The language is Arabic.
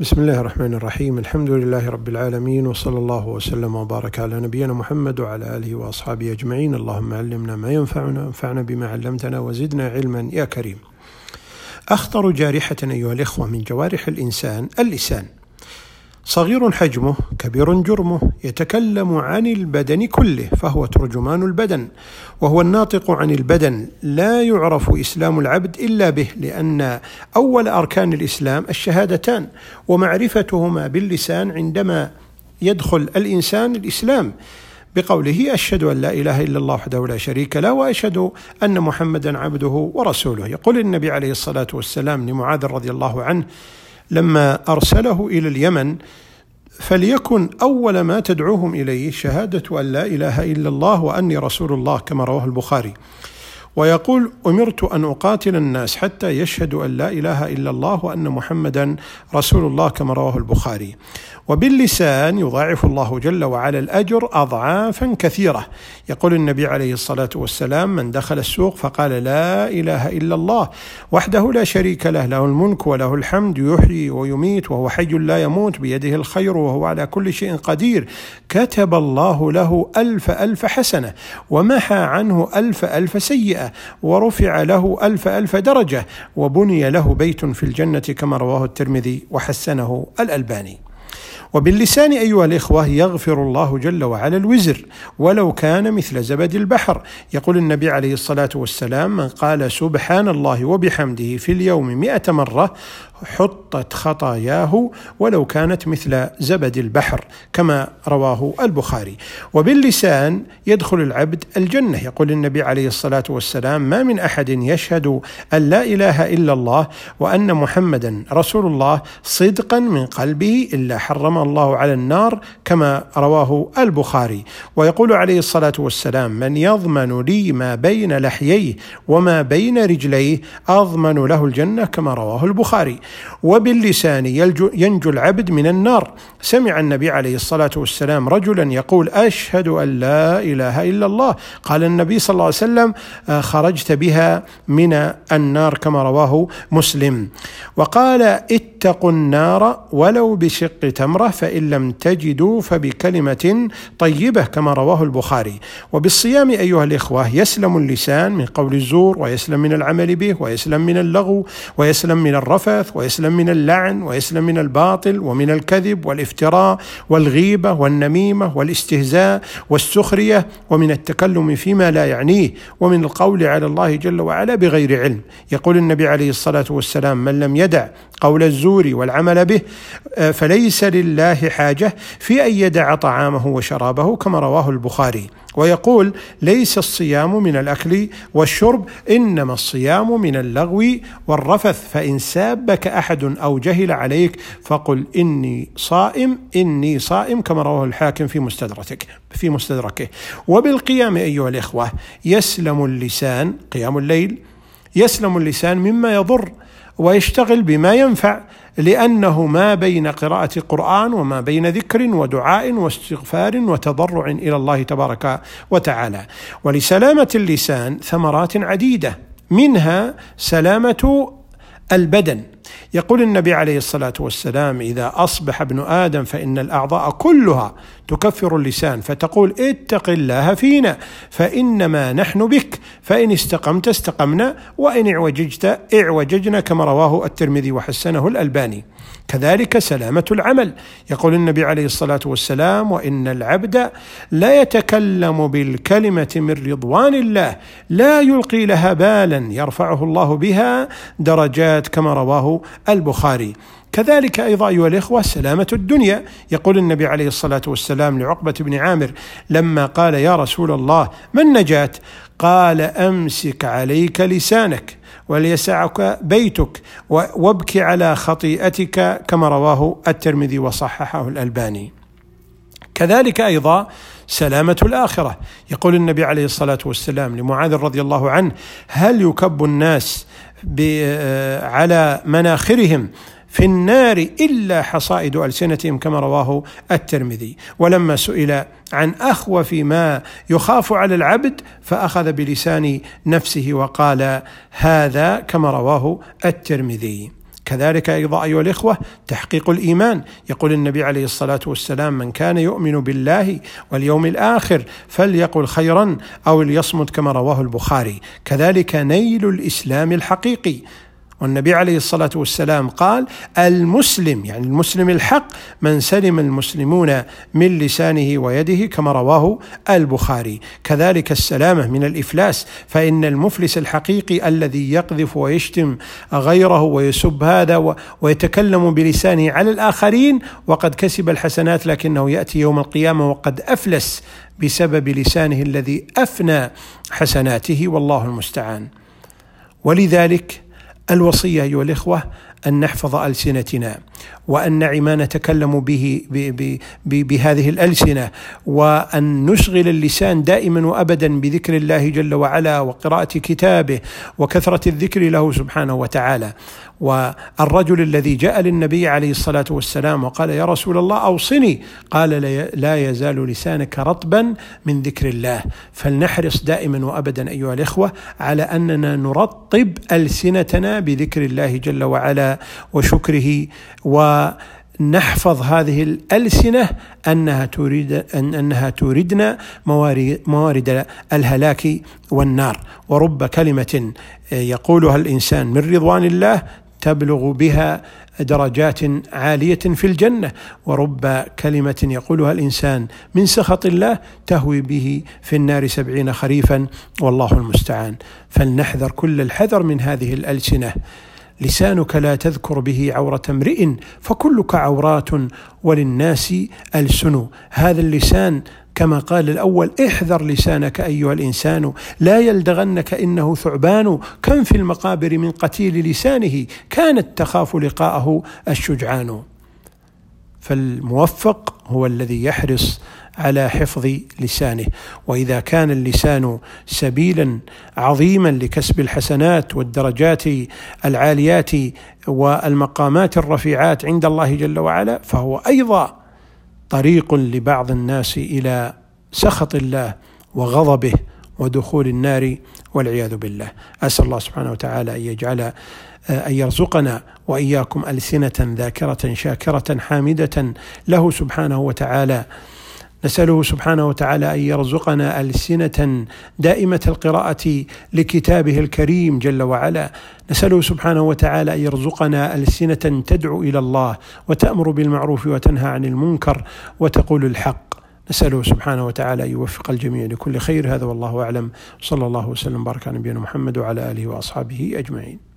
بسم الله الرحمن الرحيم الحمد لله رب العالمين وصلى الله وسلم وبارك على نبينا محمد وعلى اله واصحابه اجمعين اللهم علمنا ما ينفعنا وانفعنا بما علمتنا وزدنا علما يا كريم اخطر جارحه ايها الاخوه من جوارح الانسان اللسان صغير حجمه كبير جرمه يتكلم عن البدن كله فهو ترجمان البدن وهو الناطق عن البدن. لا يعرف إسلام العبد إلا به لأن أول أركان الإسلام الشهادتان ومعرفتهما باللسان عندما يدخل الإنسان الإسلام بقوله أشهد أن لا إله إلا الله وحده لا شريك له وأشهد أن محمدا عبده ورسوله. يقول النبي عليه الصلاة والسلام لمعاذ رضي الله عنه لما أرسله إلى اليمن فليكن أول ما تدعوهم إليه شهادة أن لا إله إلا الله وأني رسول الله كما رواه البخاري. ويقول أمرت أن أقاتل الناس حتى يشهدوا أن لا إله إلا الله وأن محمدا رسول الله كما رواه البخاري. وباللسان يضاعف الله جل وعلا الأجر اضعافا كثيرة. يقول النبي عليه الصلاة والسلام من دخل السوق فقال لا إله إلا الله وحده لا شريك له له الملك وله الحمد يحيي ويميت وهو حي لا يموت بيده الخير وهو على كل شيء قدير. كتب الله له ألف ألف حسنة ومحى عنه ألف ألف سيئة. ورفع له ألف ألف درجة وبني له بيت في الجنة كما رواه الترمذي وحسنه الألباني. وباللسان أيها الإخوة يغفر الله جل وعلا الوزر ولو كان مثل زبد البحر. يقول النبي عليه الصلاة والسلام من قال سبحان الله وبحمده في اليوم مئة مرة حطت خطاياه ولو كانت مثل زبد البحر كما رواه البخاري. وباللسان يدخل العبد الجنة. يقول النبي عليه الصلاة والسلام ما من أحد يشهد أن لا إله إلا الله وأن محمدا رسول الله صدقا من قلبه إلا حرم الله على النار كما رواه البخاري. ويقول عليه الصلاة والسلام من يضمن لي ما بين لحييه وما بين رجليه أضمن له الجنة كما رواه البخاري. وباللسان ينجو العبد من النار. سمع النبي عليه الصلاة والسلام رجلا يقول أشهد أن لا إله إلا الله. قال النبي صلى الله عليه وسلم خرجت بها من النار كما رواه مسلم. وقال اتقوا النار ولو بشق تمرة فإن لم تجدوا فبكلمة طيبة كما رواه البخاري. وبالصيام أيها الإخوة يسلم اللسان من قول الزور ويسلم من العمل به ويسلم من اللغو ويسلم من الرفث ويسلم من اللعن ويسلم من الباطل ومن الكذب والافتراء والغيبة والنميمة والاستهزاء والسخرية ومن التكلم فيما لا يعنيه ومن القول على الله جل وعلا بغير علم. يقول النبي عليه الصلاة والسلام من لم يدع قول الزور والعمل به فليس لله حاجة في أن يدع طعامه وشرابه كما رواه البخاري. ويقول ليس الصيام من الأكل والشرب إنما الصيام من اللغو والرفث. فإن سابك أحد أو جهل عليك فقل إني صائم إني صائم كما رواه الحاكم في مستدركه في مستدركه. وبالقيام أيها الإخوة يسلم اللسان قيام الليل يسلم اللسان مما يضر ويشتغل بما ينفع لأنه ما بين قراءة قران وما بين ذكر ودعاء واستغفار وتضرع إلى الله تبارك وتعالى. ولسلامة اللسان ثمرات عديدة منها سلامة البدن. يقول النبي عليه الصلاة والسلام إذا أصبح ابن آدم فإن الأعضاء كلها تكفر اللسان فتقول اتق الله فينا فإنما نحن بك فإن استقمت استقمنا وإن اعوججت اعوججنا كما رواه الترمذي وحسنه الألباني. كذلك سلامة العمل. يقول النبي عليه الصلاة والسلام وإن العبد لا يتكلم بالكلمة من رضوان الله لا يلقي لها بالا يرفعه الله بها درجات كما رواه البخاري. كذلك أيضا أيها الإخوة سلامة الدنيا. يقول النبي عليه الصلاة والسلام لعقبة بن عامر لما قال يا رسول الله ما النجاه قال أمسك عليك لسانك وليسعك بيتك وابك على خطيئتك كما رواه الترمذي وصححه الألباني. كذلك أيضا سلامة الآخرة. يقول النبي عليه الصلاة والسلام لمعاذ رضي الله عنه هل يكب الناس على مناخرهم في النار إلا حصائد ألسنتهم كما رواه الترمذي. ولما سئل عن اخوف ما يخاف على العبد فأخذ بلسان نفسه وقال هذا كما رواه الترمذي. كذلك أيضا أيها الإخوة تحقيق الإيمان. يقول النبي عليه الصلاة والسلام من كان يؤمن بالله واليوم الآخر فليقل خيرا أو ليصمت كما رواه البخاري. كذلك نيل الإسلام الحقيقي. والنبي عليه الصلاة والسلام قال المسلم يعني المسلم الحق من سلم المسلمون من لسانه ويده كما رواه البخاري. كذلك السلامة من الإفلاس فإن المفلس الحقيقي الذي يقذف ويشتم غيره ويسب هذا ويتكلم بلسانه على الآخرين وقد كسب الحسنات لكنه يأتي يوم القيامة وقد أفلس بسبب لسانه الذي أفنى حسناته والله المستعان. ولذلك الوصية أيها الإخوة أن نحفظ ألسنتنا وأن ما نتكلم به بهذه الألسنة وأن نشغل اللسان دائما وابدا بذكر الله جل وعلا وقراءة كتابه وكثرة الذكر له سبحانه وتعالى. والرجل الذي جاء للنبي عليه الصلاة والسلام وقال يا رسول الله أوصني قال لا يزال لسانك رطبا من ذكر الله. فلنحرص دائما وابدا أيها الإخوة على أننا نرطب ألسنتنا بذكر الله جل وعلا وشكره ونحفظ هذه الألسنة أنها تريد أن أنها توردنا موارد الهلاك والنار. ورب كلمة يقولها الإنسان من رضوان الله تبلغ بها درجات عالية في الجنة. ورب كلمة يقولها الإنسان من سخط الله تهوي به في النار سبعين خريفا والله المستعان. فلنحذر كل الحذر من هذه الألسنة. لسانك لا تذكر به عورة امرئ فكلك عورات وللناس ألسن. هذا اللسان كما قال الأول احذر لسانك أيها الإنسان لا يلدغنك إنه ثعبان. كم في المقابر من قتيل لسانه كانت تخاف لقاءه الشجعان. فالموفق هو الذي يحرص على حفظ لسانه. وإذا كان اللسان سبيلا عظيما لكسب الحسنات والدرجات العاليات والمقامات الرفيعات عند الله جل وعلا فهو أيضا طريق لبعض الناس إلى سخط الله وغضبه ودخول النار والعياذ بالله. أسأل الله سبحانه وتعالى أن يجعل أن يرزقنا وإياكم ألسنة ذاكرة شاكرة حامدة له سبحانه وتعالى. نسأله سبحانه وتعالى أن يرزقنا ألسنة دائمة القراءة لكتابه الكريم جل وعلا. نسأله سبحانه وتعالى أن يرزقنا ألسنة تدعو إلى الله وتأمر بالمعروف وتنهى عن المنكر وتقول الحق. نسأله سبحانه وتعالى أن يوفق الجميع لكل خير. هذا والله أعلم. صلى الله وسلم بارك على نبينا محمد وعلى آله وأصحابه أجمعين.